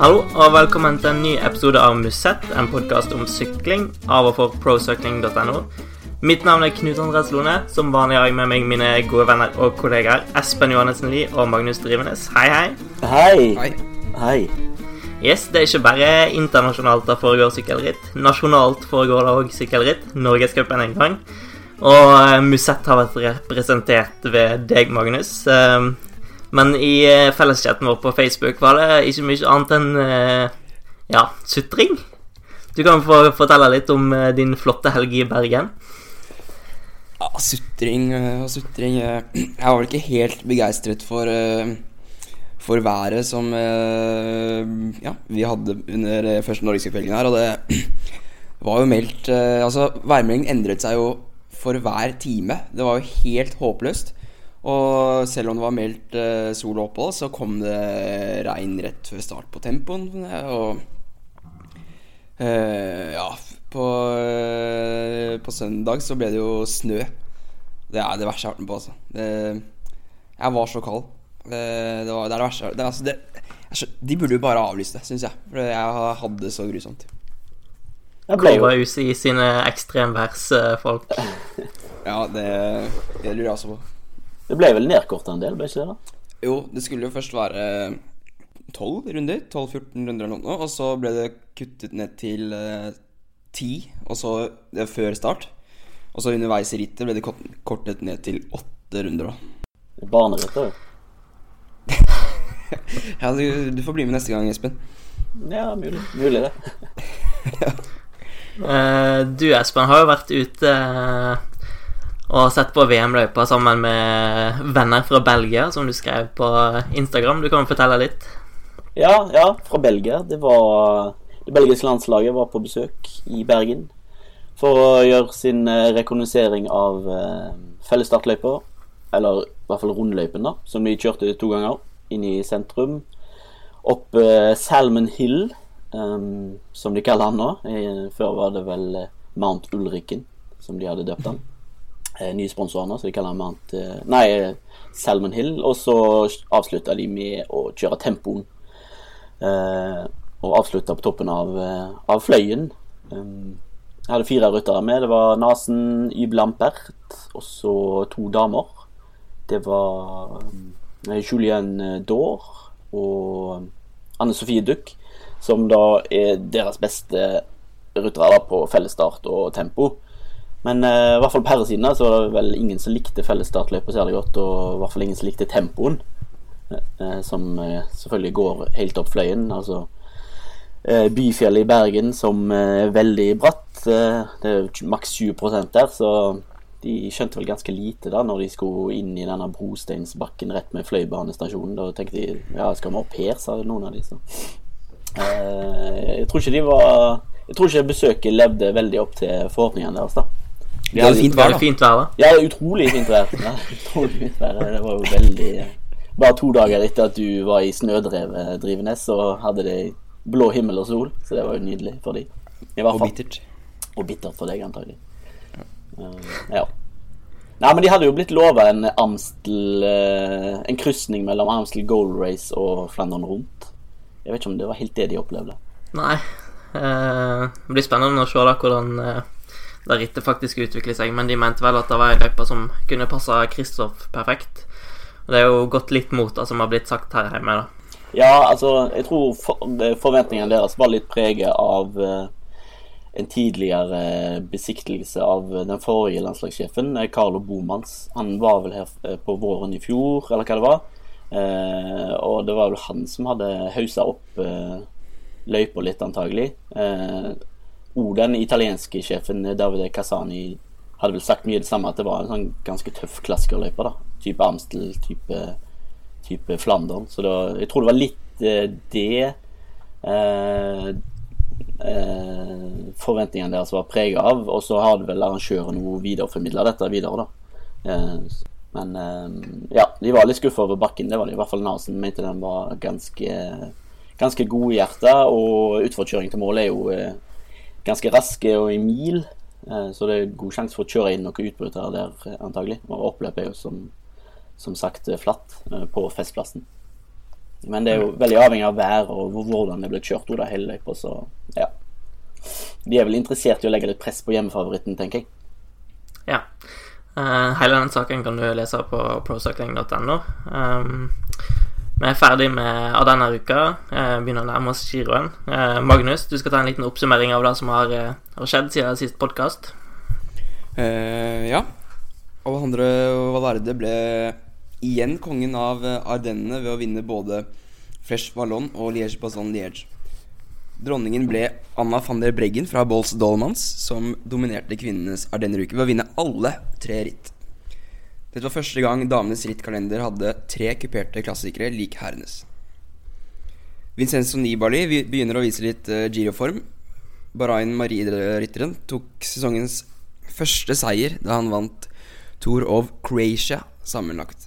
Hallo og velkommen til en ny episode av Musett, en podkast om sykling av og for procycling.no. Mitt navn er Knut Andres Lone. Som vanlig har jeg med meg mine gode venner og kollegaer Espen Johannessen Lie og Magnus Drivenes. Hei, hei. Hei. Hei. Hei. Yes, Det er ikke bare internasjonalt det foregår sykkelritt. Nasjonalt foregår det òg sykkelritt. Norgescupen en gang. Og eh, Musett har vært representert ved deg, Magnus. Men i eh, felleschatten vår på Facebook var det ikke mye annet enn eh, ja, sutring. Du kan få fortelle litt om eh, din flotte helg i Bergen. Ja, sutring og sutring Jeg var vel ikke helt begeistret for For været som Ja, vi hadde under første norgescuphelgen her, og det var jo meldt Altså, værmeldingen endret seg jo for hver time. Det var jo helt håpløst. Og selv om det var meldt eh, sol og opphold, så kom det regn rett før start på tempoen. Og Eh, ja, på, eh, på søndag så ble det jo snø. Det er det verste jeg har vært med på, altså. Det, jeg var så kald. Det, det, var, det er det verste. Det, altså, det, de burde jo bare avlyst det, syns jeg. For jeg hadde det så grusomt. Kåre UCI i sine ekstremværsfolk. Ja, det, det lurer jeg også på. Det ble vel nedkorta en del, ble ikke det? da? Jo, det skulle jo først være tolv runder. 12-14 runder eller noe. Og så ble det kuttet ned til eh, ti, og så det var før start. Og så underveis i rittet ble det kort- kortet ned til 8 runder, da. Barneritt da. Ja, du, du får bli med neste gang, Espen. Ja, mulig. Mulig, det. Eh, du, Espen, har jo vært ute eh, og sett på VM-løypa sammen med venner fra Belgia, som du skrev på Instagram. Du kan fortelle litt. Ja, ja, fra Belgia. Det var Det belgiske landslaget var på besøk i Bergen for å gjøre sin eh, rekognosering av eh, fellesstartløypa. Eller i hvert fall rundløypen, da, som de kjørte to ganger inn i sentrum. Opp eh, Salmon Hill, um, som de kaller han nå. Før var det vel Mount Ulriken, som de hadde døpt han. Eh, nye sponsorene, nå, så de kaller han eh, Nei, eh, Salmon Hill. Og så avslutta de med å kjøre tempoen. Eh, og avslutta på toppen av, eh, av Fløyen. Um, jeg hadde fire ryttere med. Det var Nasen, Yb Lampert og så to damer. Det var Julienne Daar og Anne Sofie Duck, som da er deres beste ryttere på fellesstart og tempo. Men uh, i hvert fall på herresiden da, så var det vel ingen som likte fellesstartløypa særlig godt, og i hvert fall ingen som likte tempoen. uh, som uh, selvfølgelig går helt opp Fløyen. Altså Byfjellet i Bergen som er veldig bratt. Det er maks 20 der, så de skjønte vel ganske lite da når de skulle inn i denne brosteinsbakken rett med Fløibanestasjonen. Da tenkte de ja, skal vi opp her, sa noen av de. Så. Jeg tror ikke de var Jeg tror ikke besøket levde veldig opp til forhåpningene deres. da Det hadde fint Var vær, da. fint vær, da? ja, utrolig fint vær. Ja, utrolig fint vær. Det var jo veldig Bare to dager etter at du var i snødrevet Drivenes, så hadde de blå himmel og sol. Så det var jo nydelig for de. Og bittert. Og bittert for deg, antagelig. Eh, ja. Nei, men de hadde jo blitt lova en Amstel eh, En krysning mellom Amstel Gold Race og Flandern Rundt. Jeg vet ikke om det var helt det de opplevde. Nei. Eh, det blir spennende å se da hvordan eh, det rittet faktisk utvikler seg, men de mente vel at det var ei løype som kunne passe Kristoff perfekt. Og det er jo gått litt mot det som har blitt sagt her hjemme, da. Ja, altså, jeg tror for, forventningene deres var litt preget av eh, en tidligere besiktelse av den forrige landslagssjefen, eh, Carlo Bomans. Han var vel her eh, på våren i fjor, eller hva det var. Eh, og det var vel han som hadde hausa opp eh, løypa litt, antagelig. Og den italienske sjefen, eh, Davide Casani, hadde vel sagt mye det samme, at det var en sånn ganske tøff klassikerløype. da. Type Amstel, type type Flandern. Så da, jeg tror det var litt eh, det eh, eh, forventningene deres var prega av. Og så hadde vel arrangøren noe videreformidla dette videre, da. Eh, men eh, ja, de var litt skuffa over bakken. Det var de i hvert fall Nasen mente den var ganske, ganske god i hjertet, Og utforkjøring til mål er jo ganske raske og i mil. Eh, så det er god sjanse for å kjøre inn noen utbrytere der, eh, antagelig. Og oppløpet er jo som, som sagt eh, flatt på festplassen. Men det er jo veldig avhengig av været og hvordan det blir kjørt da, hele løypa, så ja. De er vel interessert i å legge litt press på hjemmefavoritten, tenker jeg. Ja. Hele den saken kan du lese på procycling.no. Um, vi er ferdig med av denne uka. Uh, begynner å nærme oss giroen. Uh, Magnus, du skal ta en liten oppsummering av det som har, har skjedd siden sist podkast. ja. Alejandro Valverde ble igjen kongen av Ardennene ved å vinne både Fresh Vallon og Liège-Bastogne-Liège. Dronningen ble Anna van der Breggen fra Bolls Dolmans, som dominerte kvinnenes ardenneruke ved å vinne alle tre ritt. Dette var første gang damenes rittkalender hadde tre kuperte klassikere lik herrenes. Vincenzo Nibali begynner å vise litt uh, giroform. Barain Marie-rytteren tok sesongens første seier da han vant Tour of Croatia sammenlagt.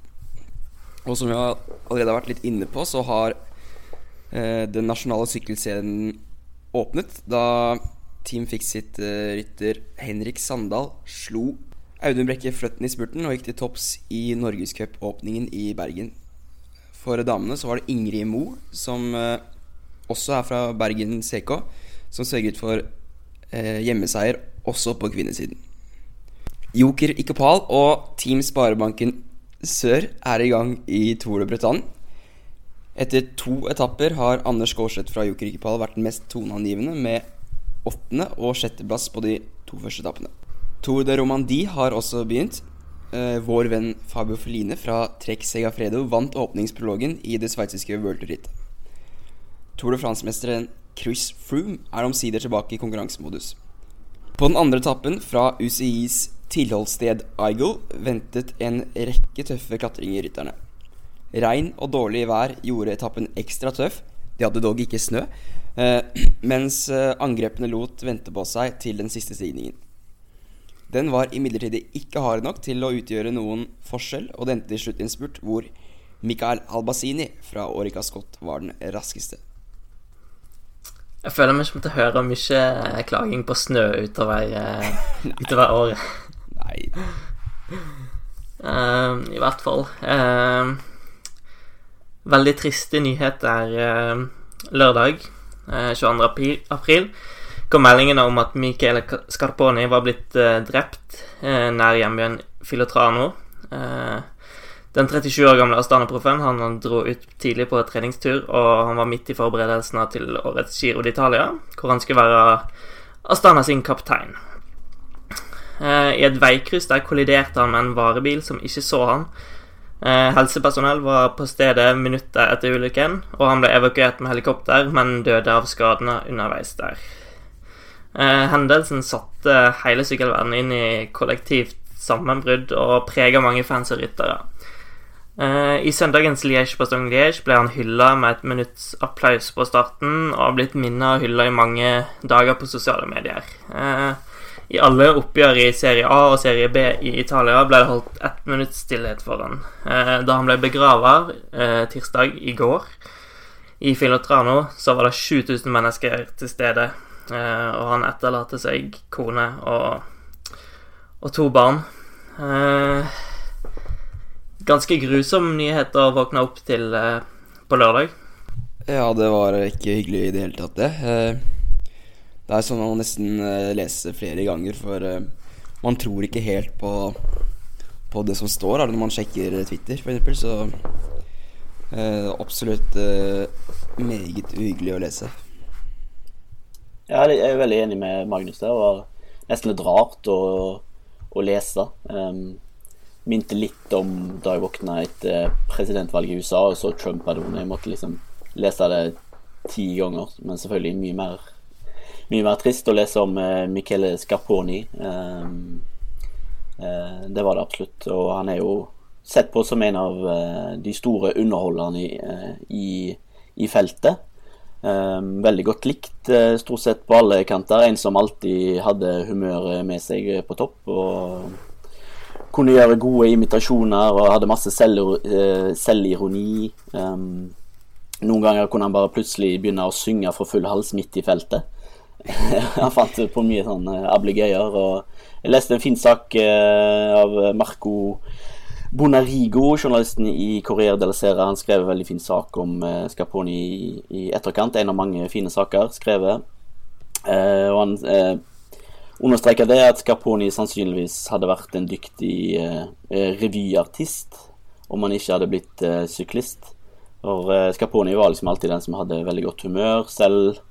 Og som vi allerede har vært litt inne på, så har eh, den nasjonale sykkelscenen åpnet da Team fikk sitt eh, rytter Henrik Sandal slo Audun Brekke Fløtten i spurten og gikk til topps i Norgescupåpningen i Bergen. For damene så var det Ingrid Mo, som eh, også er fra Bergen CK, som sørget for eh, hjemmeseier også på kvinnesiden. Joker Ikopal og Team Sparebanken Sør er i gang i Tour de Bretagne. Etter to etapper har Anders Gårdseth fra Joker Ikopal vært den mest toneangivende, med åttende- og sjetteplass på de to første etappene. Tour de Romandie har også begynt. Eh, vår venn Fabio Feline fra Trek Segafredo vant åpningsprologen i det sveitsiske World. Tour de France-mesteren Chris Froome er omsider tilbake i konkurransemodus. På den andre etappen, fra UCIs tilholdssted Eagle ventet en rekke tøffe klatringer i rytterne. Regn og dårlig vær gjorde etappen ekstra tøff. De hadde dog ikke snø. Eh, mens eh, angrepene lot vente på seg til den siste stigningen. Den var imidlertid ikke hard nok til å utgjøre noen forskjell, og det endte i sluttinnspurt hvor Mikael Albasini fra Orica Scott var den raskeste. Jeg føler vi kommer til å høre mye klaging på snø utover, utover året. Nei. Uh, I hvert fall. Uh, veldig triste nyheter uh, lørdag 22. April, april kom meldingene om at Michele Scarponi var blitt drept nær hjembyen Filotrano. den 37 år gamle Astana-proffen han dro ut tidlig på treningstur, og han var midt i forberedelsene til årets Giro d'Italia, hvor han skulle være Astana sin kaptein. Eh, I et veikryss der kolliderte han med en varebil som ikke så han. Eh, helsepersonell var på stedet minutter etter ulykken, og han ble evakuert med helikopter, men døde av skadene underveis der. Eh, hendelsen satte hele sykkelverdenen inn i kollektivt sammenbrudd og prega mange fans og ryttere. I søndagens Liège-Bastogne-Liège ble han hylla med et minutts applaus på starten, og har blitt minna og hylla i mange dager på sosiale medier. I alle oppgjør i serie A og serie B i Italia ble det holdt ett minutts stillhet for han. Eh, da han ble begrava eh, tirsdag i går i Filotrano, så var det 7000 mennesker til stede. Eh, og han etterlater seg kone og, og to barn. Eh, ganske grusom nyhet å våkne opp til eh, på lørdag. Ja, det var ikke hyggelig i det hele tatt, det. Det er sånn man nesten leser flere ganger, for man tror ikke helt på, på det som står når man sjekker Twitter, f.eks. Så absolutt meget uhyggelig å lese. Ja, jeg er veldig enig med Magnus. Det var nesten litt rart å, å lese. Um, minte litt om da jeg våkna etter presidentvalget i USA og så Trump hadde vunnet. Jeg måtte liksom lese det ti ganger, men selvfølgelig mye mer mye mer trist å lese om uh, Michele Scarponi. Um, uh, det var det absolutt. Og han er jo sett på som en av uh, de store underholderne i, i, i feltet. Um, veldig godt likt stort sett på alle kanter. En som alltid hadde humøret med seg på topp. Og kunne gjøre gode imitasjoner og hadde masse selvironi. Um, noen ganger kunne han bare plutselig begynne å synge for full hals midt i feltet. han fant på mye sånn ablegøyer. Og jeg leste en fin sak av Marco Bonarigo, journalisten i Corriere de la Sera, han skrev en veldig fin sak om eh, Scarponi i, i, etterkant. En av mange fine saker skrevet. Eh, og han eh, understreker det at Scarponi sannsynligvis hadde vært en dyktig eh, revyartist om han ikke hadde blitt eh, syklist. For eh, Scarponi var liksom alltid den som hadde veldig godt humør, selv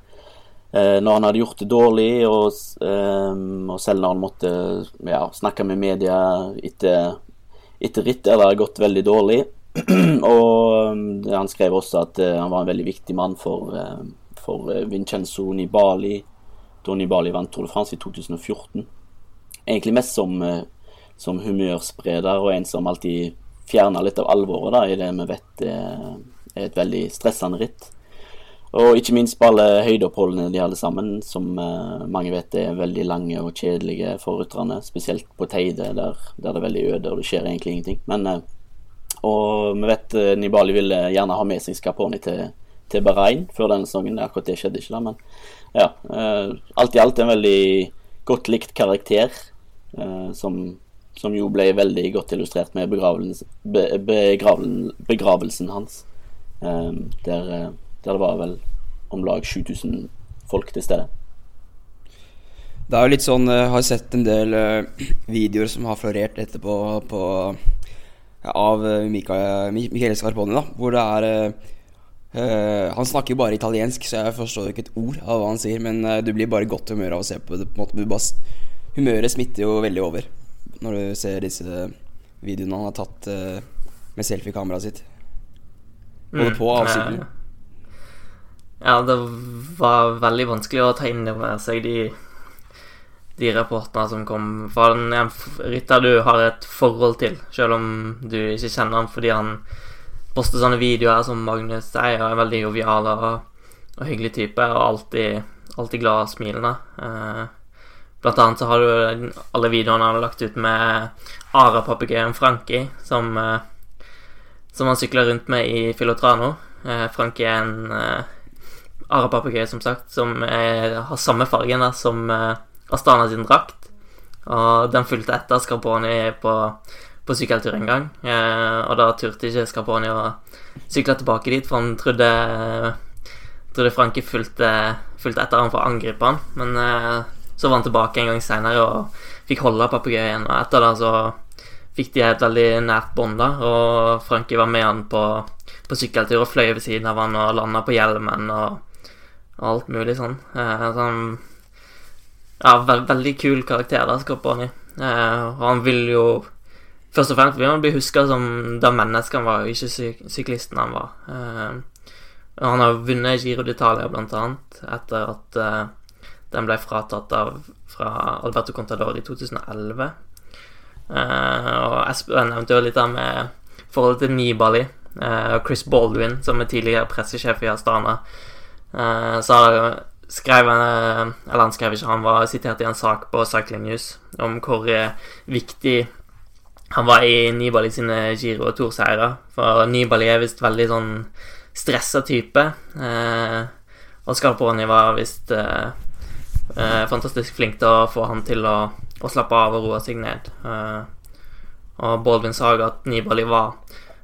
eh, når han hadde gjort det dårlig, og, og selv når han måtte ja, snakke med media etter etter ritt der det har gått veldig dårlig. og um, han skrev også at uh, han var en veldig viktig mann for, uh, for uh, Vincenzo Nibali da Nibali vant Tour de France i 2014. Egentlig mest som, som humørspreder og en som alltid fjerner litt av alvoret da, i det vi vet er et veldig stressende ritt. Og ikke minst på alle høydeoppholdene de hadde sammen, som uh, mange vet er veldig lange og kjedelige for rytterne. Spesielt på Teide, der, der, det er veldig øde og det skjer egentlig ingenting. Men, uh, og vi vet uh, Nibali ville gjerne ha med seg Scarponi til, til Bahrain før denne sesongen. Akkurat det skjedde ikke, da. Men ja, alt i alt en veldig godt likt karakter, som, som, jo ble veldig godt illustrert med begravelsen, be, begravelsen, begravelsen hans. der der det var vel om lag 7000 folk til stede. Det er jo litt sånn Jeg har sett en del uh, videoer som har florert etterpå på, ja, av uh, Michael Scarponi, da, hvor det er uh, Han snakker jo bare italiensk, så jeg forstår ikke et ord av hva han sier, men du blir bare i godt humør av å se på det. På en måte, humøret smitter jo veldig over når du ser disse videoene han har tatt med selfiekameraet sitt. Både mm, på og av sykkelen. Ja, det var veldig vanskelig å ta inn over seg de, de rapportene som kom. For den en rytter du har et forhold til, selv om du ikke kjenner ham fordi han poster sånne videoer som Magnus er, og er veldig jovial og, og hyggelig type, og alltid, alltid glad og smilende. Eh, blant annet så har du alle videoene han har lagt ut med Ara-papegøyen Frankie, som, eh, som han sykler rundt med i Filotrano. Eh, Frankie er en eh, arapapegøye, som sagt, som er, har samme fargen da, som uh, Astana sin drakt. Og den fulgte etter Scarponi på, på sykkeltur en gang. Uh, og da turte ikke Scarponi å sykle tilbake dit, for han trodde, trodde Franke fulgte, fulgte, etter ham for å angripe han. Men så var han tilbake en gang seinere og fikk holde papegøyen. Og etter det så fikk de et veldig nært bånd, da. Og Frankie var med han på, på sykkeltur og fløy ved siden av han og landa på hjelmen. og og alt mulig sånn. Eh, sånn ja, veld, veldig kul karakter, da, Scorpioni. Eh, og han vil jo Først og fremst vil han bli huska som det mennesket han var, ikke syk syklisten han var. Eh, han har vunnet Giro d'Italia, blant annet, etter at eh, den ble fratatt av fra Alberto Contador i 2011. Eh, og Espen nevnte jo litt der med forholdet til Nibali eh, og Chris Baldwin, som er tidligere pressesjef i Astana. Uh, så skrev han Eller han skrev ikke, han var sitert i en sak på Cycling News om hvor uh, viktig han var i Nibali sine Giro- og Tour-seire. For Nibali er visst veldig sånn stressa type. Og Scarponi var visst fantastisk flink til å få han til å, å slappe av og roe seg ned. og Baldwin sa at Nibali var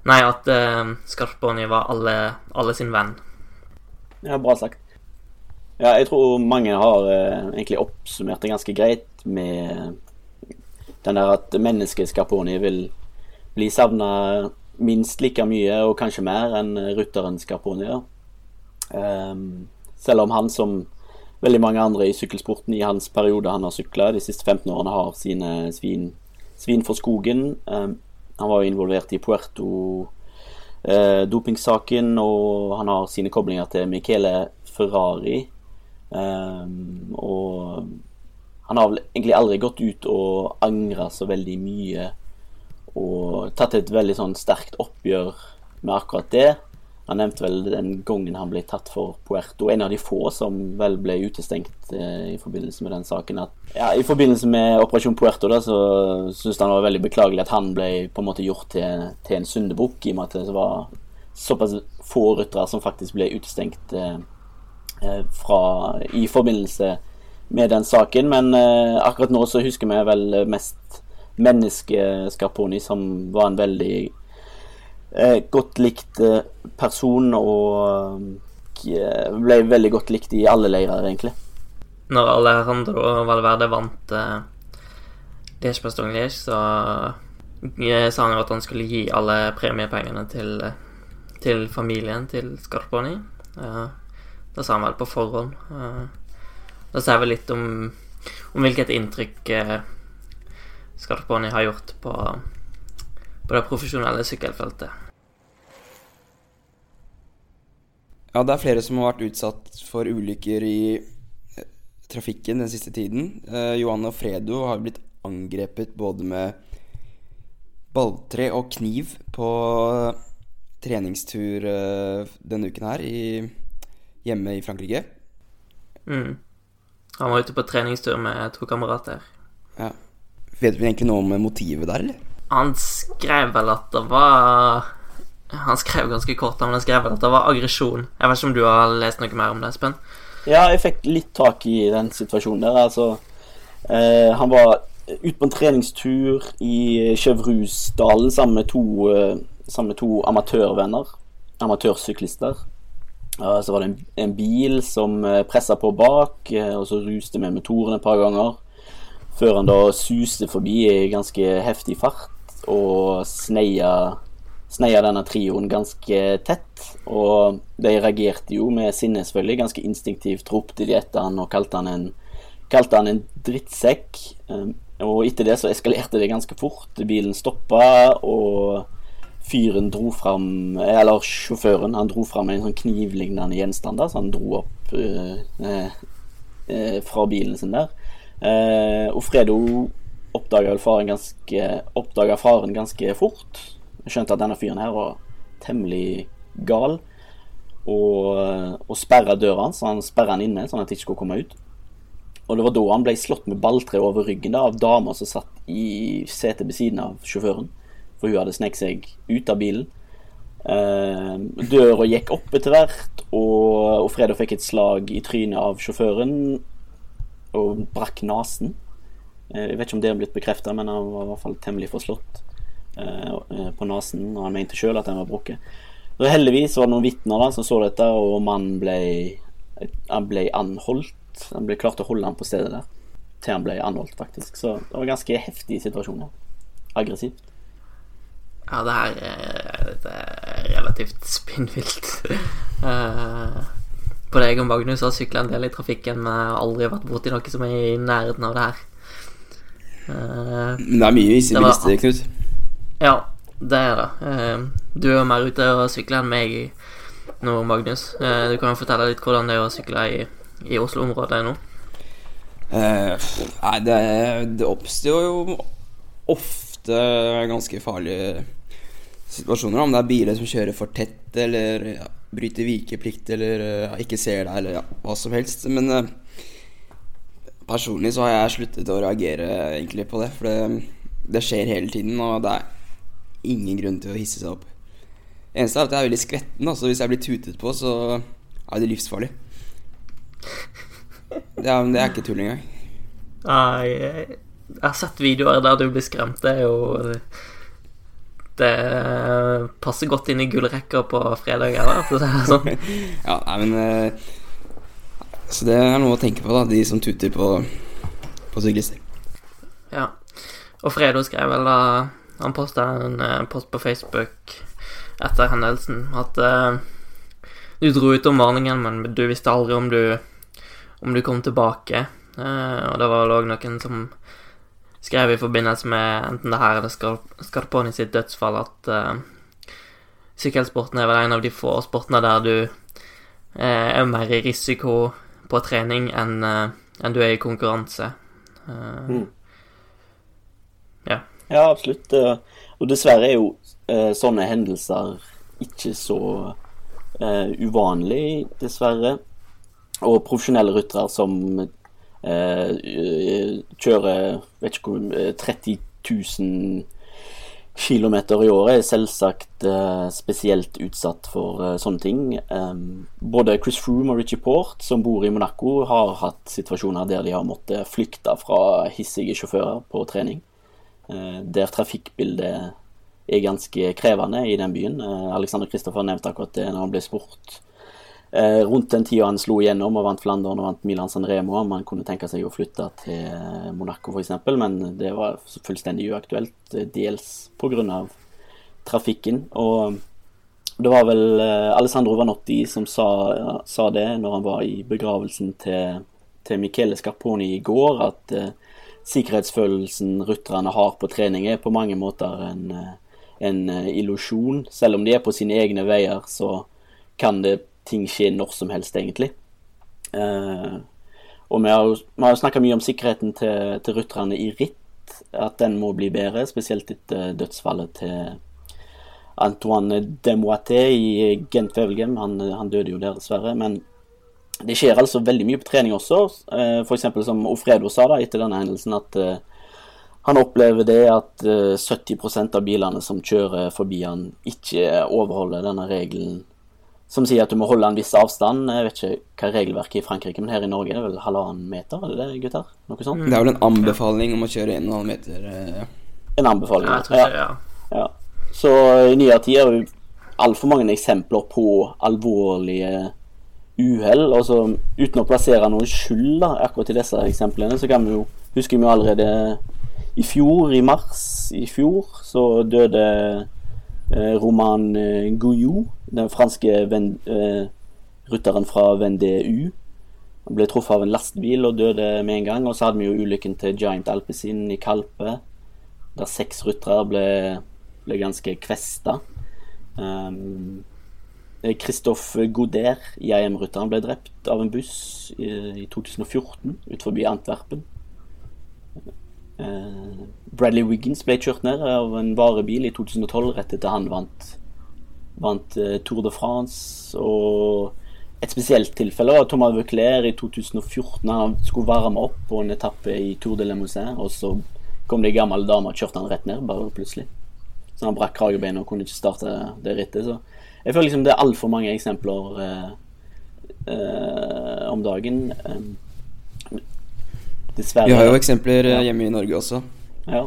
Nei, at Scarponi var alle, alle sin venn. Ja, bra sagt. Ja, jeg tror mange har eh, egentlig oppsummert det ganske greit med den der at mennesket Scarponi vil bli savna minst like mye, og kanskje mer, enn rutteren Scarponi. Ja. Um, selv om han, som veldig mange andre i sykkelsporten i hans periode han har sykla de siste 15 årene, har sine svin, svin for skogen. Um, han var jo involvert i Puerto eh, dopingsaken, og han har sine koblinger til Michele Ferrari. Eh, og han har vel egentlig aldri gått ut og angra så veldig mye og tatt et veldig sånn sterkt oppgjør med akkurat det. Han nevnte vel den gangen han ble tatt for Puerto, en av de få som vel ble utestengt eh, i forbindelse med den saken. At, ja, I forbindelse med Operasjon Puerto da, så syntes han det var veldig beklagelig at han ble på en måte gjort til, til en syndebukk, i og med at det var såpass få ryttere som faktisk ble utestengt eh, eh, fra, i forbindelse med den saken. Men eh, akkurat nå så husker vi vel mest menneske Scarponi, som var en veldig godt likt eh, person, og eh, ble veldig godt likt i alle leirer, egentlig. Når Alejandro Valverde vant eh, Liège Bastogne Liège, så sa han jo at han skulle gi alle premiepengene til, til familien til Scarponi. Uh, det sa han vel på forhånd. det sier vel litt om, om hvilket inntrykk eh, Scarponi har gjort på, på det profesjonelle sykkelfeltet. Ja, det er flere som har vært utsatt for ulykker i eh, trafikken den siste tiden. Eh, Johanne Fredo har blitt angrepet både med balltre og kniv på treningstur eh, denne uken her i, hjemme i Frankrike. Mm. Han var ute på treningstur med to kamerater. Ja. Vet vi egentlig noe om motivet der, eller? Han skrev vel at det var Han skrev ganske kort, men han skrev vel at det var aggresjon. Jeg vet ikke om du har lest noe mer om det, Espen? Ja, jeg fikk litt tak i den situasjonen der. Altså, eh, han var ute på en treningstur i Chevrusdalen sammen med to, eh, sammen med to amatørvenner. Amatørsyklister. Uh, så var det en, en bil som uh, pressa på bak, uh, og så ruste med motoren et par ganger. Før han da suste forbi i ganske heftig fart og sneia, sneia denne trioen ganske tett. Og de reagerte jo med sinne, selvfølgelig. Ganske instinktivt ropte de etter han og kalte han en, kalte han en drittsekk. Um, og etter det så eskalerte det ganske fort. Bilen stoppa, og fyren dro fram Eller sjåføren han dro fram en sånn knivlignende gjenstand. Så han dro opp uh, uh, fra bilen sin der. Eh, og Fredo oppdaga faren faren ganske fort. Skjønte at denne fyren her var temmelig gal. Og, og sperra døra hans, han sperra han inne sånn at han ikke skulle komme ut. Og det var da han ble slått med balltre over ryggen da, av dama som satt i setet ved siden av sjåføren for hun hadde sneket seg ut av bilen. Eh, døra gikk opp etter hvert, og, og Fredo fikk et slag i trynet av sjåføren og brakk nesen. Uh, jeg vet ikke om det har blitt bekrefta, men han var i hvert fall temmelig forslått uh, på nesen, og han mente sjøl at den var brukket. Heldigvis var det noen vitner som så dette, og mannen ble, han ble anholdt. Han ble klart å holde han på stedet der til han ble anholdt, faktisk. Så det var ganske heftig situasjon. Aggressivt. Ja, det her er, det er relativt spinnvilt. på deg og Magnus har sykla en del i trafikken, men aldri vært borti noe som er i nærheten av det her. Uh, men det er mye visse bilister, Knut. Ja, det er det. Uh, du er mer ute og sykler enn meg nå, Magnus. du kan fortelle litt hvordan det er å sykle i, i Oslo-området nå. nei, det, det oppstår jo ofte ganske farlige situasjoner. Om det er biler som kjører for tett, eller ja, bryter vikeplikt, eller ja, ikke ser deg, eller ja, hva som helst. Men personlig så har jeg sluttet å reagere egentlig på det. For det, det, skjer hele tiden, og det er ingen grunn til å hisse seg opp. Eneste er at jeg er veldig skvetten, så hvis jeg blir tutet på, så er det livsfarlig. Det er, det er ikke tull engang. Nei, jeg har sett videoer der du blir skremt. Det er jo det passer godt inn i gullrekka på fredager, det sånn. ja, nei, men uh, Så det er noe å tenke på, da, de som tuter på, på syklister. Ja. Og Fredo skrev vel da Han posta en uh, post på Facebook etter hendelsen at uh, du dro ut om morgenen, men du visste aldri om du om du kom tilbake. og det var vel òg noen som skrev i forbindelse med enten det her eller Scarponi sitt dødsfall, at uh, sykkelsporten er vel en av de få sportene der du uh, er mer i risiko på trening enn uh, en du er i konkurranse. Mm. Ja. Ja, absolutt. Og dessverre er jo sånne hendelser ikke så uvanlig, dessverre. Og profesjonelle ryttere som uh, kjører vet ikke hvor 30 000 km i året, er selvsagt eh, spesielt utsatt for eh, sånne ting. både Chris Froome og Richie Port, som bor i Monaco, har hatt situasjoner der de har måttet flykte fra hissige sjåfører på trening. eh, der trafikkbildet er ganske krevende i den byen. Eh, Alexander Kristoffer nevnte akkurat det når han ble spurt eh, rundt den tida han slo igjennom og vant Flandern og vant Milan San Remo, om han kunne tenke seg å flytte til Monaco f.eks., men det var fullstendig uaktuelt, eh, dels pga. trafikken. og det var vel eh, Alessandro Vanotti som sa, sa, det når han var i begravelsen til, til Michele Scarponi i går, at eh, sikkerhetsfølelsen rutterne har på trening, er på mange måter en, eh, en eh, illusjon. Selv om de er på sine egne veier, så kan det ting skje når som helst, egentlig. Uh, og vi har jo, vi snakka mye om sikkerheten til, til rutterne i ritt, at den må bli bedre, spesielt etter dødsfallet til Antoine Demoité i Gent Wevelgem. Han, han døde jo der, dessverre. men det skjer altså veldig mye på trening også. Eh, F.eks. som Ofredo sa da etter denne hendelsen, at eh, han opplever det at 70 eh, av bilene som kjører forbi han, ikke overholder denne regelen som sier at du må holde en viss avstand. Jeg vet ikke hva regelverket er i Frankrike, men her i Norge er det vel halvannen meter? eller det gutter? Noe sånt? Det er vel en anbefaling om å kjøre 1,5 meter. Ja. En anbefaling, ja. Jeg tror ikke, ja. ja. Så i nyere tid er det altfor mange eksempler på alvorlige uhell. Altså, uten å plassere noen skyld da, akkurat i disse eksemplene, så kan vi jo husker vi allerede i fjor, i mars i fjor, så døde eh, Roman eh, Gouillou, den franske ven, eh, rytteren fra VNDU Han ble truffet av en lastebil og døde med en gang. Og så hadde vi jo ulykken til Giant Alpecin i Kalpe, der seks ryttere ble, ble ganske kvesta. Um, Eh, Christophe Goder, IAM-rytteren, ble drept av en buss i, i 2014 utenfor Antwerpen. Uh, Bradley Wiggins ble kjørt ned av en varebil i 2012 rett etter han vant, vant eh, Tour de France. Og et spesielt tilfelle var Thomas Vauclair i 2014. Han skulle varme opp på en etappe i Tour de Limousin, og så kom det ei gammel dame og kjørte han rett ned, bare plutselig. Så han brakk kragebeinet og kunne ikke starte det rittet. så jeg føler liksom det er altfor mange eksempler eh, eh, om dagen. Eh, dessverre. Vi har jo eksempler ja. hjemme i Norge også. Ja.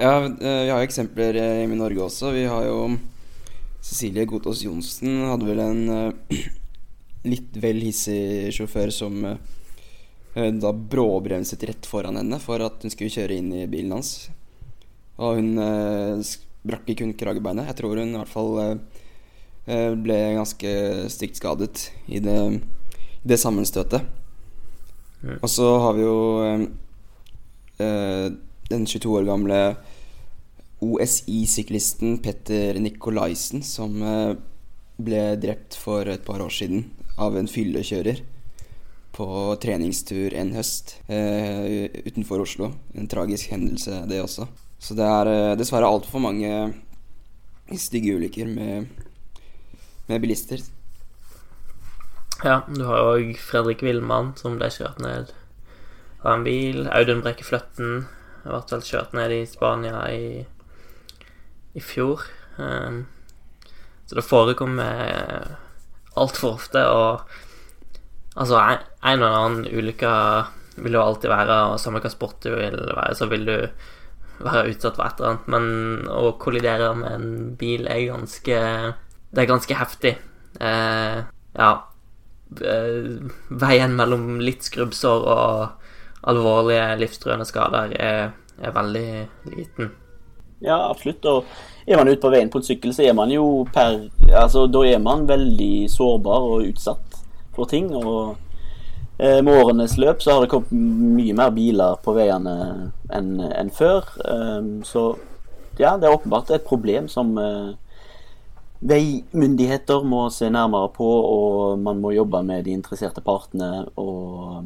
ja. vi har eksempler hjemme i Norge også. Vi har jo Cecilie Godtaas Johnsen hadde vel en litt vel hissig sjåfør som da bråbremset rett foran henne for at hun skulle kjøre inn i bilen hans. Og hun brakk ikke kun kragebeinet. Jeg tror hun i hvert fall ble ganske stygt skadet i det, i det sammenstøtet. Mm. Og så har vi jo den 22 år gamle OSI-syklisten Petter Nikolaisen, som eh, ble drept for et par år siden av en fyllekjører på treningstur en høst eh, utenfor Oslo. En tragisk hendelse, det også. Så det er eh, dessverre altfor mange stygge ulykker med med bilister. Ja, du har òg Fredrik Willmann som ble kjørt ned av en bil. Audun Brekke Fløtten ble kjørt ned i Spania i, i fjor. Um, så det forekommer altfor ofte, og altså en, eller annen ulykke vil jo alltid være, og samme hva sport du vil være, så vil du være utsatt for et eller annet, men å kollidere med en bil er ganske det er ganske heftig. Eh, ja eh, Veien mellom litt skrubbsår og alvorlige livstruende skader er, er, veldig liten. Ja, absolutt. Og er man ute på veien på en sykkel, så er man jo per Altså, da er man veldig sårbar og utsatt for ting. Og eh, med årenes løp så har det kommet mye mer biler på veiene enn en før. Um, så ja, det er åpenbart et problem som eh, veimyndigheter må se nærmere på, og man må jobbe med de interesserte partene og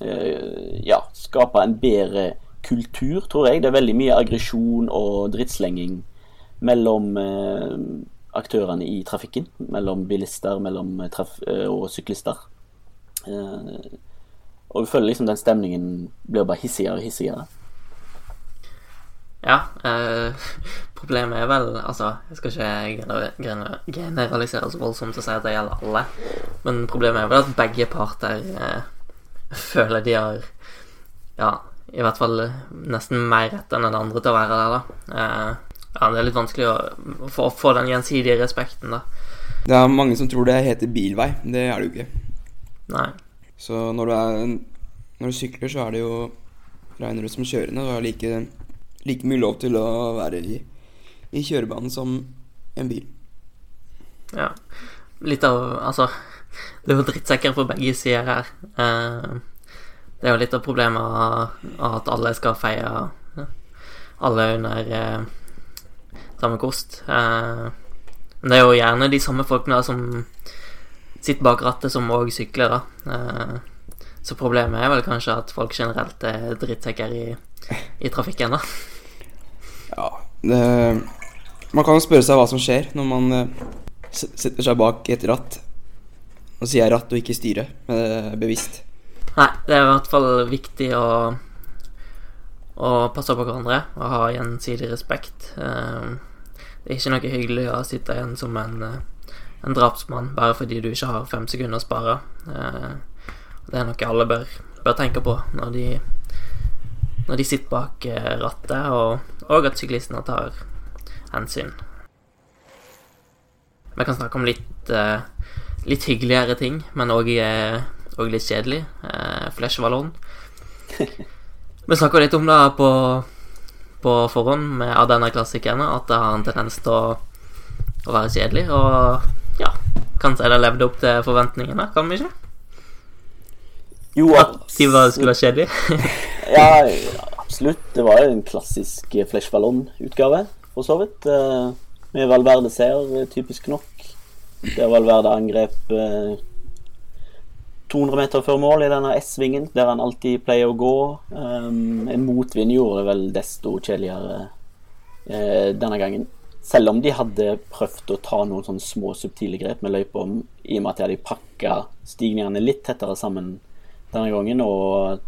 eh, ja, skape en bedre kultur, tror jeg. Det er veldig mye aggresjon og drittslenging mellom eh, aktørene i trafikken. Mellom bilister mellom traf eh, og syklister. og vi føler liksom den stemningen blir bare hissigere og hissigere. Ja. Eh, problemet er vel Altså, jeg skal ikke generalisere så voldsomt og si at det gjelder alle, men problemet er vel at begge parter eh, føler de har ja, i hvert fall nesten mer rett enn den andre til å være der, da. Eh, ja, det er litt vanskelig å, få, få den gjensidige respekten, da. Det er mange som tror det heter bilvei. Det er det jo ikke. Nei. Så når du, er, når du sykler, så er det jo regner du som kjørende. Du har like, like mye lov til å være i, i kjørebanen som en bil. Ja. Litt av Altså, det er jo drittsekker på begge sider her. Eh, det er jo litt av problemet at alle skal feie alle under eh, samme kost. Eh, men det er jo gjerne de samme folkene som sitter bak rattet, som òg sykler, da. Eh, så problemet er vel kanskje at folk generelt er drittsekker i, i trafikken, da. Ja, det, Man kan jo spørre seg hva som skjer når man eh, setter seg bak et ratt. Nå sier ratt og ikke styre, men det er bevisst. Nei, det er i hvert fall viktig å, å passe på hverandre og ha gjensidig respekt. Eh, det er ikke noe hyggelig å sitte igjen som en, eh, en drapsmann bare fordi du ikke har fem sekunder å spare. Eh, det er noe alle bør, bør tenke på når de, når de sitter bak eh, rattet, og, og at syklistene tar hensyn. Vi kan snakke om litt, litt hyggeligere ting, men òg litt kjedelig. Flashballon. Vi snakka litt om det på på forhånd med, av denne klassikeren at det har en tendens til å, å være kjedelig. Og ja, kanskje det levde opp til forventningene, kan vi ikke? Jo, at de var, skulle være kjedelige? ja, absolutt. Det var jo en klassisk Flesh Ballon-utgave, for så vidt. Eh, med Valverde-seier, typisk nok. Der Valverde angrep eh, 200 meter før mål i denne S-svingen, der han alltid pleier å gå. Um, motvind gjorde det vel desto kjedeligere uh, denne gangen. Selv om de hadde prøvd å ta noen sånne små subtile grep med løypa, i og med at de hadde pakka stigningene litt tettere sammen denne gangen, og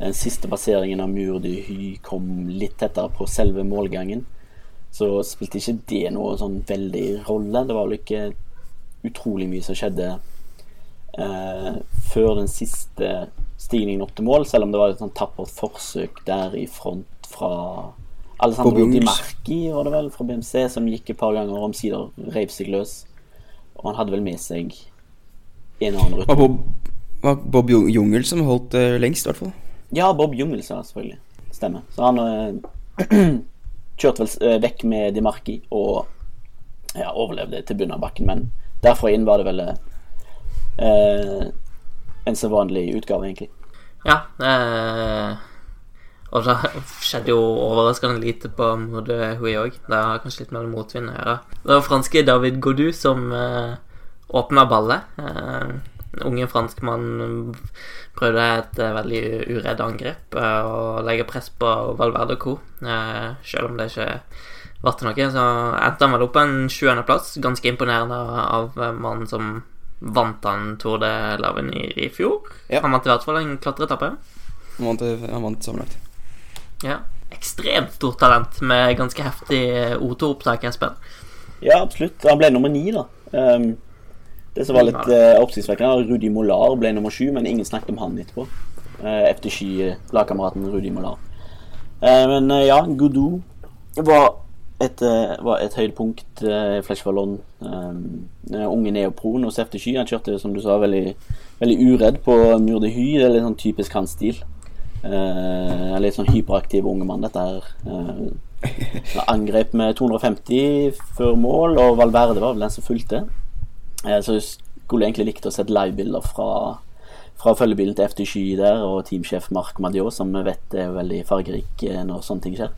den siste passeringen av Mur de Hy kom litt tettere på selve målgangen, så spilte ikke det noe sånn veldig rolle. Det var vel ikke utrolig mye som skjedde før den siste stigningen opp til mål, selv om det var et sånn tappert forsøk der i front fra Alessandro Di Marchi, var det vel, fra BMC, som gikk et par ganger omsider reiv seg løs. Og han hadde vel med seg en og annen rutt. Var Bob, var Bob Jungel som holdt uh, lengst, i hvert fall? Ja, Bob Jungel, sa selvfølgelig. Stemmer. Så han uh, kjørte vel uh, vekk med Di Marchi og ja, overlevde til bunnen av bakken, men derfra inn var det vel eh, en så vanlig utgave, egentlig. Ja. Eh, og det skjedde jo overraskende lite på Mode Hui òg. Det har kanskje litt mer motvind å gjøre. Det var franske David Godou som eh, åpna ballet. Eh, unge franskmann prøvde et eh, veldig uredd angrep eh, og legge press på Valverde Co. Eh, selv om det ikke ble noe, så endte han vel opp en sjuendeplass. Ganske imponerende av mannen som Vant han Tour de Lavenir i fjor? Ja. Han vant i hvert fall en klatreetappe. Han vant, han vant sammenlagt. Ja. Ekstremt stort talent med ganske heftig O2-opptak, Espen. Ja, absolutt. Han ble nummer ni, da. Um, det som var litt uh, oppsiktsvekkende, Rudi Molar ble nummer sju, men ingen snakket om han etterpå. Uh, efter sky, lagkameraten Rudi Molar. Uh, men uh, ja, Goudou var et, eh, var et høydepunkt i Flash Ballon. Um, unge neopron og Sefte Sky. Han kjørte som du sa, veldig, veldig uredd på Mur Hy. Det er litt sånn typisk hans stil. Uh, litt sånn hyperaktiv unge mann, dette her. Uh, angrep med 250 før mål, og Valverde var vel den som fulgte. Uh, så jeg skulle egentlig likt å sett livebilder fra, fra følgebilen til FT7 der, og teamsjef Mark Madiot, som vi vet er veldig fargerik når sånne ting skjer.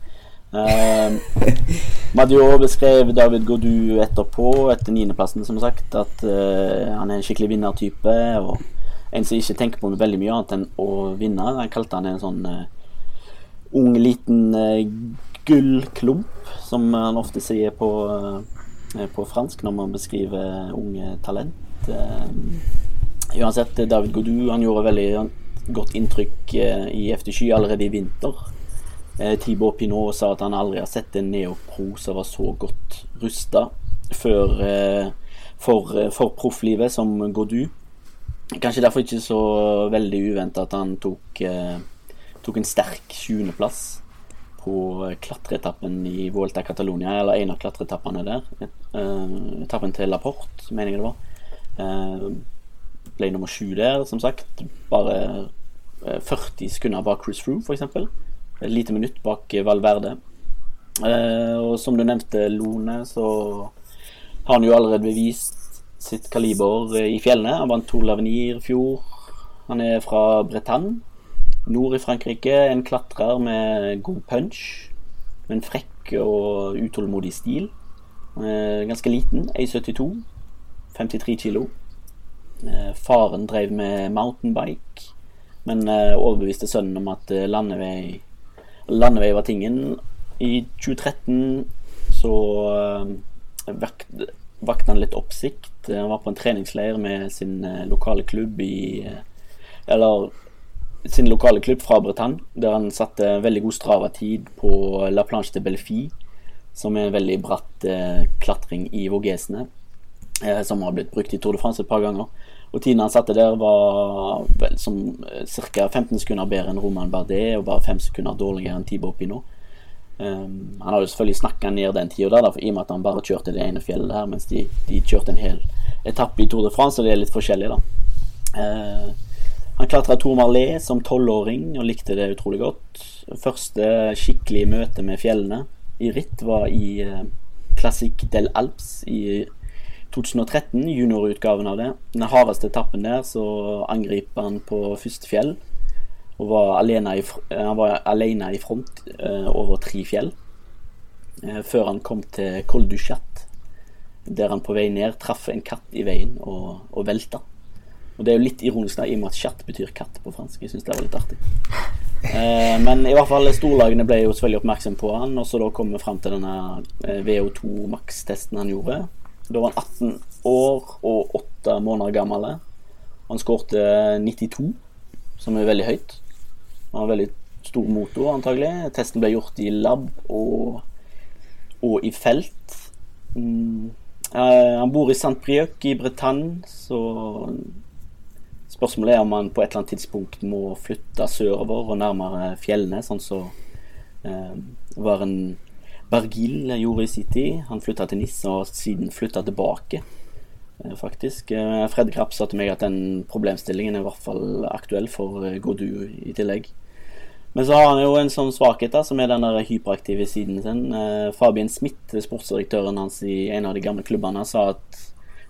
Uh, Madior beskrev David Godu etterpå, etter niendeplassen, som sagt, at uh, han er en skikkelig vinnertype. Og en som ikke tenker på veldig mye annet enn å vinne. Han kalte han en sånn uh, ung, liten uh, gullklump, som han ofte sier på, på fransk når man beskriver unge talent. uansett, David Godu gjorde veldig godt inntrykk i FT Sky allerede i vinter. Eh, Tibor Pinot sa at han aldri har sett en neopro som var så godt rusta eh, for, eh, for profflivet som Godu. Kanskje derfor ikke så veldig uventa at han tok tok en sterk sjuendeplass på klatreetappen i Vuelta Catalonia, eller en av klatreetappene der. Etappen til Laporte, mener jeg det var. Ble nummer sju der, som sagt. Bare 40 sekunder bak Chris Froome, f.eks. Et lite minutt bak Valverde. Uh, og som du nevnte, Lone, så har han jo allerede bevist sitt kaliber i fjellene. Han vant Tour Lavenir i fjor. Han er fra Bretagne, nord i Frankrike. En klatrer med god punch. Med en frekk og utålmodig stil. Ganske liten, 1,72. 53 kilo. Faren drev med mountainbike, men overbeviste sønnen om at landevei, landevei var tingen. I 2013 så vakte han litt oppsikt. Han var på en treningsleir med sin lokale klubb i Eller sin lokale klubb fra Bretagne, der han satte veldig god Strava-tid på La Planche de Belfi, som er en veldig bratt eh, klatring i Vågesene, eh, som har blitt brukt i Tour de France et par ganger. Og tiden han satte der, var vel som eh, ca. 15 sekunder bedre enn Roman Bardet, og bare 5 sekunder dårligere enn Tibo Pinot. Um, han hadde selvfølgelig snakka ned den tida der, i og med at han bare kjørte det ene fjellet her, mens de, de kjørte en hel etappe i Tour de France, og det er litt forskjellig, da. Uh, han klatra Tour Marlé som tolvåring og likte det utrolig godt. Første skikkelige møte med fjellene i ritt var i uh, Classic del Alps i 2013, juniorutgaven av det. Den hardeste etappen der, så angriper han på første fjell og var alene i, han var alene i front eh, over tre fjell. Eh, før han kom til Col du Chat, der han på vei ned traff en katt i veien og, og velta. Og det er jo litt ironisk, da, i og med at chat betyr katt på fransk. Jeg syns det var litt artig. Eh, men i hvert fall storlagene ble jo selvfølgelig oppmerksom på han, og så da kom vi fram til denne VO2 Max-testen han gjorde. Da var han 18 år og 8 måneder gammel. Han skårte 92, som er veldig høyt. Han har veldig stor motor, antagelig. Testen ble gjort i lab og, og i felt. Mm. Uh, han bor i Saint-Brieuc i Bretagne, så spørsmålet er om han på et eller annet tidspunkt må flytte sørover og nærmere fjellene, sånn som så, uh, var en Bergil gjorde i sin tid. Han flytta til Nissa og siden flytta tilbake, uh, faktisk. Fred Grapp sa til meg at den problemstillingen er i hvert fall aktuell for Godu i tillegg. Men så har han jo en sånn svakhet, da, som er den der hyperaktive siden sin. Fabien Smith, sportsdirektøren hans i en av de gamle klubbene, sa at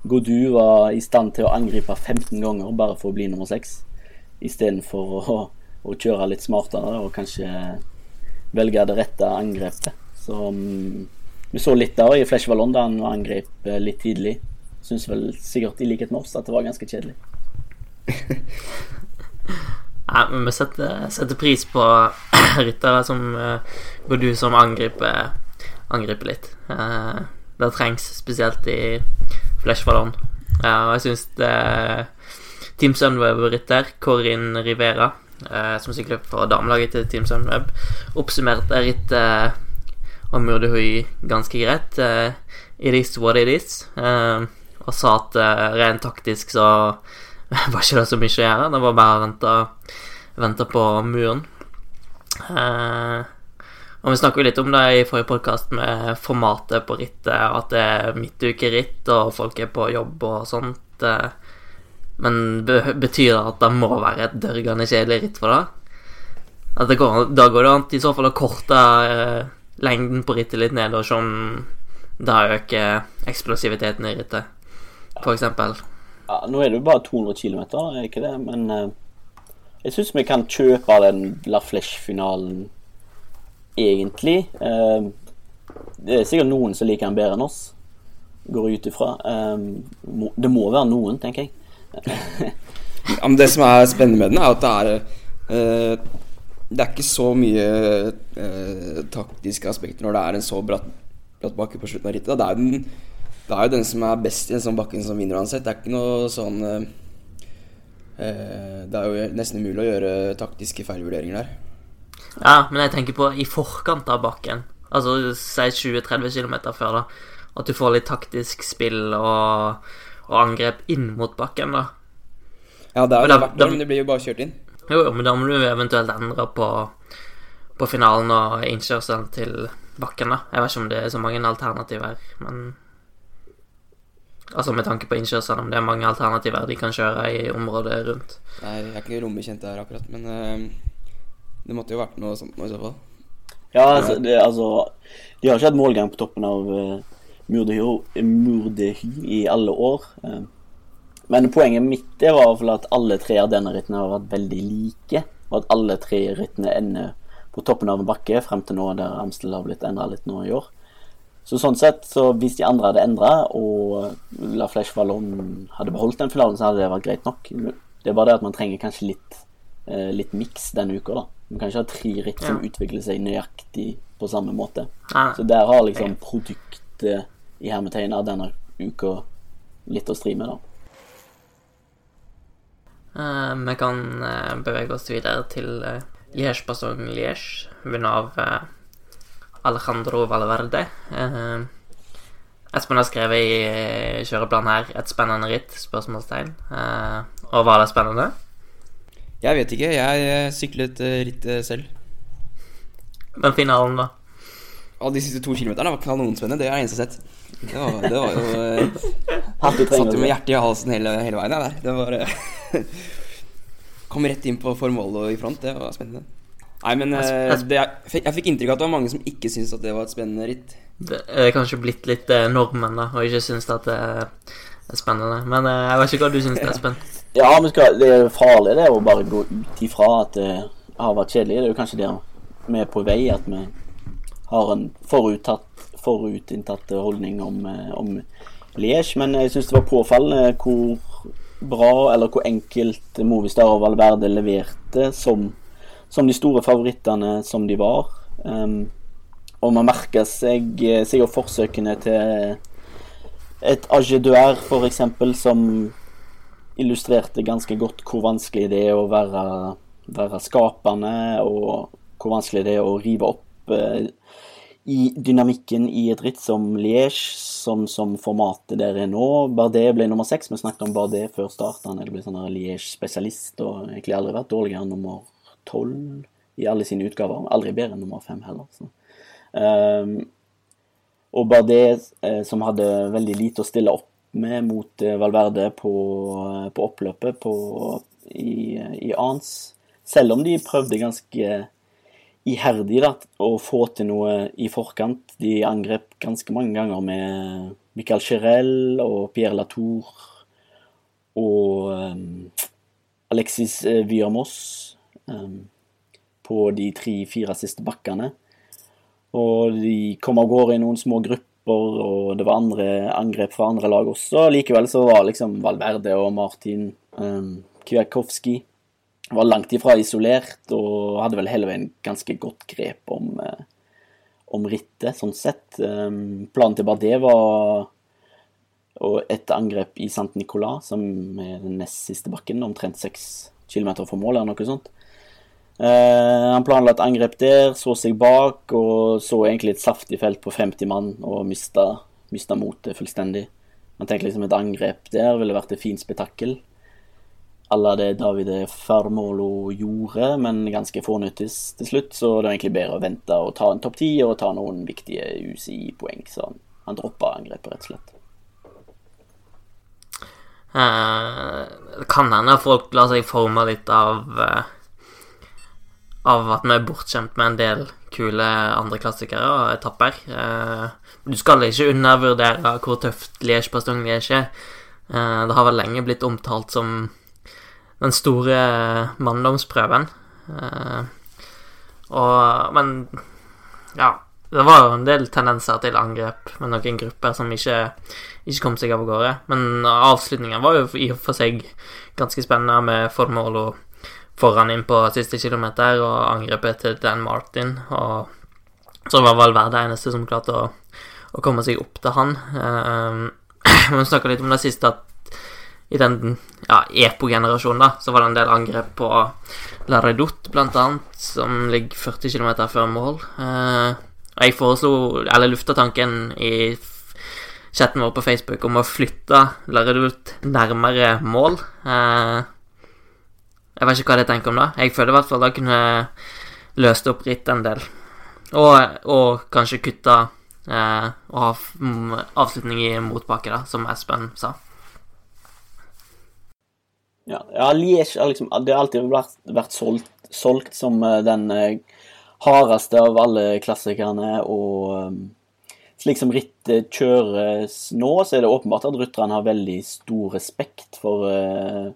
Godu var i stand til å angripe 15 ganger bare for å bli nummer 6, istedenfor å, å kjøre litt smartere og kanskje velge det rette angrepet. Så um, vi så litt der i Flesh Vallon da han angrep litt tidlig. Syns vel sikkert i likhet med oss at det var ganske kjedelig. Nei, men vi setter, setter pris på ryttere som uh, du som angriper, angriper litt. Uh, det trengs spesielt i Flash Vallon. Uh, og jeg syns Team Sunweb-rytter, Corin Rivera, som sykler for damelaget til Team Sunweb, oppsummerte rittet om Murdehui ganske greit. Uh, it is what it is. og sa at rent taktisk så var ikke det så mye å gjøre. Det var bare å vente, på muren. Eh, og Vi snakka litt om det i forrige podkast med formatet på rittet, at det er midtukeritt og folk er på jobb og sånt. Eh, men betyr det at det må være et dørgende kjedelig ritt for det? Da går det an i så fall å korte eh, lengden på rittet litt ned, og se om det øker eksplosiviteten i rittet, eksempel. Ja, nå er det jo bare 200 km, er ikke det? Men uh, jeg syns vi kan kjøpe den La Flesh-finalen, egentlig. Uh, det er sikkert noen som liker den bedre enn oss, går ut ifra. Uh, det må være noen, tenker jeg. ja, men det som er spennende med den, er at det er Det er ikke så mye taktiske aspekter når det er en så bratt, bratt bakke på slutten av rittet. Det er den det er jo den som er best i en sånn bakken som vinner uansett. Det er ikke noe sånn eh, eh Det er jo nesten umulig å gjøre taktiske feilvurderinger der. Ja, men jeg tenker på i forkant av bakken. Altså si 20-30 km før, da. At du får litt taktisk spill og, og angrep inn mot bakken, da. Ja, det er jo det, det, det blir jo bare kjørt inn. Jo, jo, men da må du eventuelt endre på, på finalen og innkjørselen til bakken, da. Jeg vet ikke om det er så mange alternativer, men Altså med tanke på innkjørselen, om det er mange alternativer de kan kjøre i området rundt. Nei, jeg er ikke rommekjent der akkurat, men eh, det måtte jo vært noe sånt nå i så fall. Ja, altså, det, altså De har ikke hatt målgang på toppen av uh, Murdehy i alle år. eh. Men poenget mitt er i hvert fall at alle tre av denne rittene har vært veldig like. Og at alle tre rittene ender på toppen av en bakke frem til nå der Amstel har blitt endra litt nå i år. Så sånn sett, så hvis de andre hadde endra, og La Flèche Vallon hadde beholdt den finalen, så hadde det vært greit nok. Det er bare det at man trenger kanskje litt, eh, litt miks denne uka, da. Man kan ikke ha tre ritt som Ja. utvikler seg nøyaktig på samme måte. Ah, Så der har liksom produktet i hermetegn av denne uka litt å stri med, da. Eh, vi kan eh, bevege oss videre til uh, Liège-Bastogne-Liège, vunnet av eh, Alejandro Valverde. Eh, Espen har skrevet i eh, kjøreplanen her 'et spennende ritt'? spørsmålstegn. Eh, og var det spennende? Jeg vet ikke, jeg eh, syklet eh, rittet selv. Men finalen, da? Og de siste to kilometerne var kanonspennende, det har jeg eneste sett. Det var, det var jo eh, Happy Satt jo med hjertet i halsen hele, hele veien, der. Det var eh, Kom rett inn på formålet og i front, det var spennende. Nei, men eh, det, jeg, jeg fikk inntrykk av at det var mange som ikke syntes at det var et spennende ritt. Det er kanskje blitt litt eh, nordmenn, da, og ikke syns at det er spennende. Men eh, jeg vet ikke hva du syns, Espen. Ja, men skal, det er farlig det å bare gå ut ifra at det har vært kjedelig. Det er jo kanskje der vi er på vei, at vi har en foruttatt, forutinntatt holdning om, eh, om Liège. Men jeg syns det var påfallende hvor bra, eller hvor enkelt Movistar og Valverde leverte som, som de store favorittene som de var. Um, og man merker seg, seg forsøkene til et Age f.eks., som illustrerte ganske godt hvor vanskelig det er å være, være skapende, og hvor vanskelig det er å rive opp eh, i dynamikken i et ritt som Liège, sånn som formatet der er nå. Bardet ble nummer seks. Vi snakket om Bardet før start. Han blitt sånn Liège-spesialist og egentlig aldri vært dårligere enn nummer tolv i alle sine utgaver. Aldri bedre enn nummer fem heller. Um, og Bardet, eh, som hadde veldig lite å stille opp med mot eh, Valverde på, på oppløpet på, i, i Ans. Selv om de prøvde ganske iherdig da, å få til noe i forkant. De angrep ganske mange ganger med Michael Chirel og Pierre Latour og um, Alexis eh, Vyermos um, på de tre-fire siste bakkene. Og de kom av gårde i noen små grupper, og det var andre angrep fra andre lag også. Likevel så var liksom Valverde og Martin um, Kwiatkowski var langt ifra isolert, og hadde vel hele veien ganske godt grep om, eh, om rittet, sånn sett. Um, planen til Bardet var et angrep i Sant Nicolas, som er den nest siste bakken, omtrent seks kilometer fra mål, eller noe sånt. Eh, han planla et angrep der, så seg bak og så egentlig et saftig felt på 50 mann og mista, mista motet fullstendig. Han tenkte liksom et angrep der ville vært et fint spetakkel. Alla det Davide Farmolo gjorde, men ganske fornyttig til slutt, så det var egentlig bedre å vente og ta en topp ti og ta noen viktige UCI-poeng. Så han, han droppa angrepet, rett og slett. Eh, det kan hende folk lar seg forme litt av eh, Av at vi er bortskjemt med en del kule andreklassikere og etapper. Eh, du skal ikke undervurdere hvor tøft Liège-Bastogne-Liège er. Det har vel lenge blitt omtalt som den store manndomsprøven. Eh, og Men ja. Det var jo en del tendenser til angrep med noen grupper som ikke, ikke kom seg av gårde. Men avslutningen var jo i og for seg ganske spennende, med Formolo foran inn på siste kilometer og angrepet til Dan Martin. Og så var Valverde eneste som klarte å, å komme seg opp til han. Eh, Vi snakka litt om det siste, at i den ja, EPO-generasjonen da, så var det en del angrep på La blant annet, som ligger 40 km før mål. Eh, og jeg foreslo, eller lufta tanken i chatten vår på Facebook om å flytte La nærmere mål. Eh, Jeg vet ikke hva de tenker om det. Jeg føler i hvert fall det kunne løst opp ritt en del. Og, og kanskje kutta eh, og ha avslutning i motbakke, da, som Espen sa. Ja, ja Liège har liksom, det har alltid vært, vært solgt, solgt som eh, den eh, hardeste av alle klassikerne, og eh, slik som rittet kjøres nå, så er det åpenbart at rytterne har veldig stor respekt for, eh,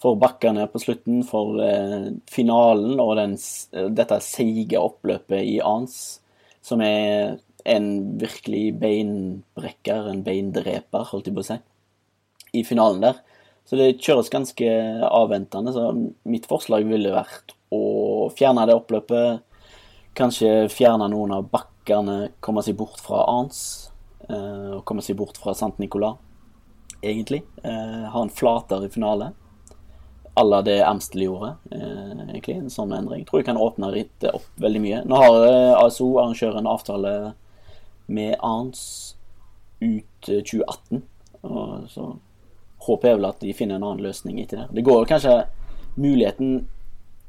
for bakkene på slutten, for eh, finalen og den, dette seige oppløpet i Ans, som er en virkelig beinbrekker, en beindreper, holdt jeg på å si, i finalen der. Så det kjøres ganske avventende, så mitt forslag ville vært å fjerne det oppløpet. Kanskje fjerne noen av bakkene, komme seg bort fra Ans. eh, Og komme seg bort fra Sant Nicolas, egentlig. Eh, Ha en flatere finale. À la det Amstel gjorde, eh, egentlig. En sånn endring. Jeg tror jeg kan åpne rittet opp veldig mye. Nå har ASO, arrangøren, avtale med Arns ut eh, 2018. Og så håper jeg vel at de finner en annen løsning etter det. Det går kanskje Muligheten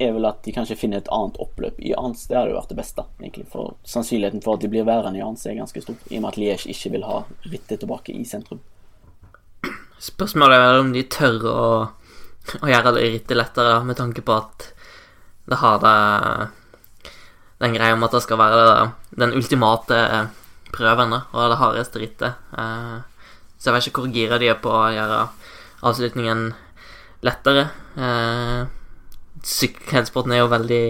er vel at de kanskje finner et annet oppløp i Ans. Det hadde jo vært det beste, egentlig. For sannsynligheten for at de blir værende i Ans er ganske stor, i og med at Liège ikke vil ha rittet tilbake i sentrum. Spørsmålet er om de tør å, å gjøre det rittet lettere, med tanke på at det har det den greia om at det skal være den ultimate prøven, og det hardeste rittet. Eh, Så jeg vet ikke hvor gira de er på å gjøre avslutningen lettere. Eh, er jo veldig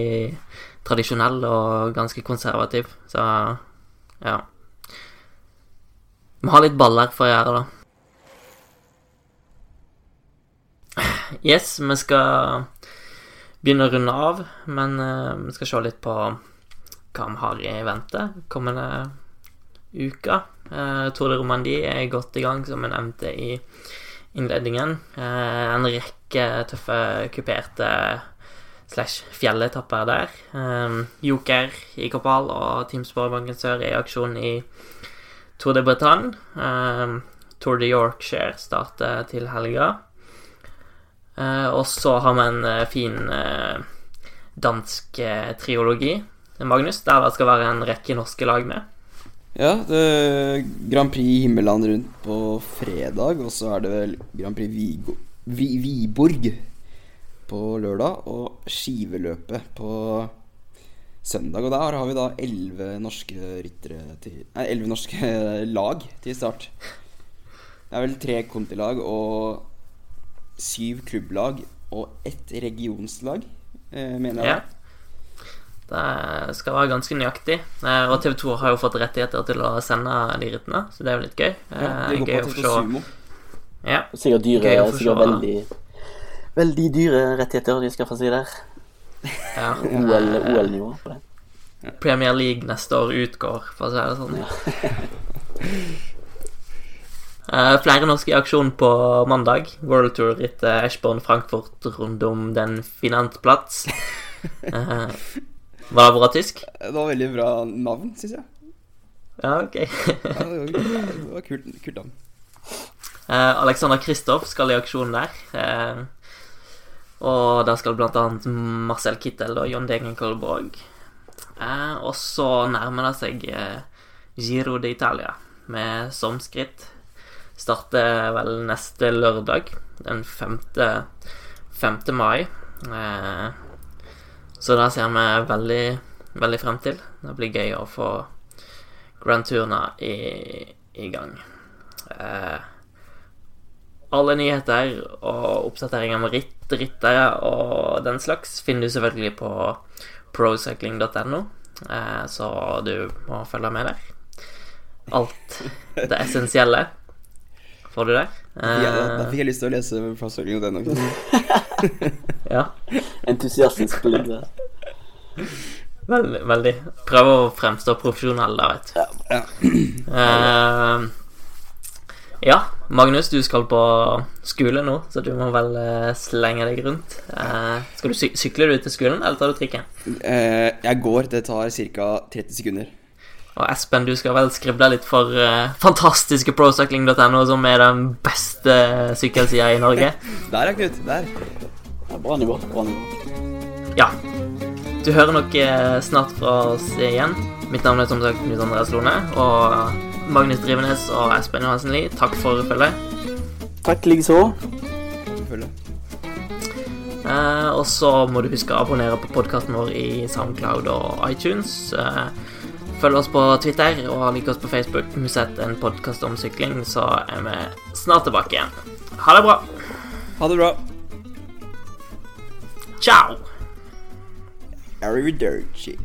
tradisjonell og ganske konservativ, så ja. Vi har litt baller for å gjøre det. Yes, vi skal begynne å runde av, men uh, vi skal se litt på hva vi har i vente kommende uka. Uh, Tour de Romandie er godt i gang, som vi nevnte i innledningen. Eh, en rekke tøffe kuperte slash fjelletapper der. Eh, Joker i Kopal og Team Sparebanken Sør er i aksjon i Tour de Bretagne. Eh, Tour de Yorkshire starter til helga. Og så har vi en fin dansk triologi, Magnus, der det skal være en rekke norske lag med. Ja, det Grand Prix Himmeland rundt på fredag, og så er det vel Grand Prix Vigo, Vi, Viborg på lørdag, og skiveløpet på søndag. Og der har vi da elleve norske ryttere til Nei, elleve norske lag til start. Det er vel tre kontilag og syv klubblag og ett regionslag, eh, mener jeg. Ja. Det skal være ganske nøyaktig. Eh, Og TV 2 har jo fått rettigheter til å sende de rittene, så det er jo litt gøy. Ja, Eh, går gøy på å TV. Sumo. Ja. Sikkert dyre, Gøy å få sikkert veldig, veldig dyre rettigheter de skaffer seg der. ja. OL OL-nivå på det. Premier League neste år utgår, for å si det sånn. Eh, flere norske i aksjon på mandag. World Tour-rittet Eschborn Frankfurt rundt om den Finanzplatz. Eh, var det bra tysk? Det var veldig bra navn, syns jeg. Ja, ok. Ja, det var, det var kult, kult navn. Eh, Alexander Kristoff skal i aksjon der. Eh, og der skal annet Marcel Kittel og John Degenkolborg. Eh, og så nærmer det seg Giro d'Italia med somskritt. Starter vel neste lørdag, den 5. 5. mai. Eh, så det ser vi veldig, veldig frem til. Det blir gøy å få Grand Tourna i, i gang. Eh, alle nyheter og oppdateringer med ritt, ryttere og den slags finner du selvfølgelig på procycling.no, eh, så du må følge med der. Alt det essensielle får du der. Ja, da, da Eh, fikk jeg lyst til å lese Procycling og den også. Ja, Entusiastisk der. veldig. veldig. Prøv å fremstå profesjonell, da, vet du. Ja. Uh, ja, Magnus, du skal på skole nå, så du må vel eh, slenge deg rundt. Uh, skal du sy Sykler du til skolen, eller tar du trikken? Eh, jeg går, det tar ca. 30 sekunder. Og Espen, du skal vel skrible litt for uh, fantastiske procycling.no, som er den beste sykkelsida i Norge. Der ja, Knut. Der. Ja, bra nivå. Bra nivå. Ja. Du hører nok eh, snart fra oss igjen. Mitt navn er som sagt Knut Andreas Lone. Og Magnus Drivenes og Espen Johansen Lie, takk for følget. Takk likeså. Uh, Eh, og så må du huske å abonnere på podkasten vår i Soundcloud og iTunes. Eh, følg oss på Twitter og lik oss på Facebook. Musett en podkast om sykling, så er vi snart tilbake igjen. Ha det bra. Ha det bra. Ciao. Arrivederci.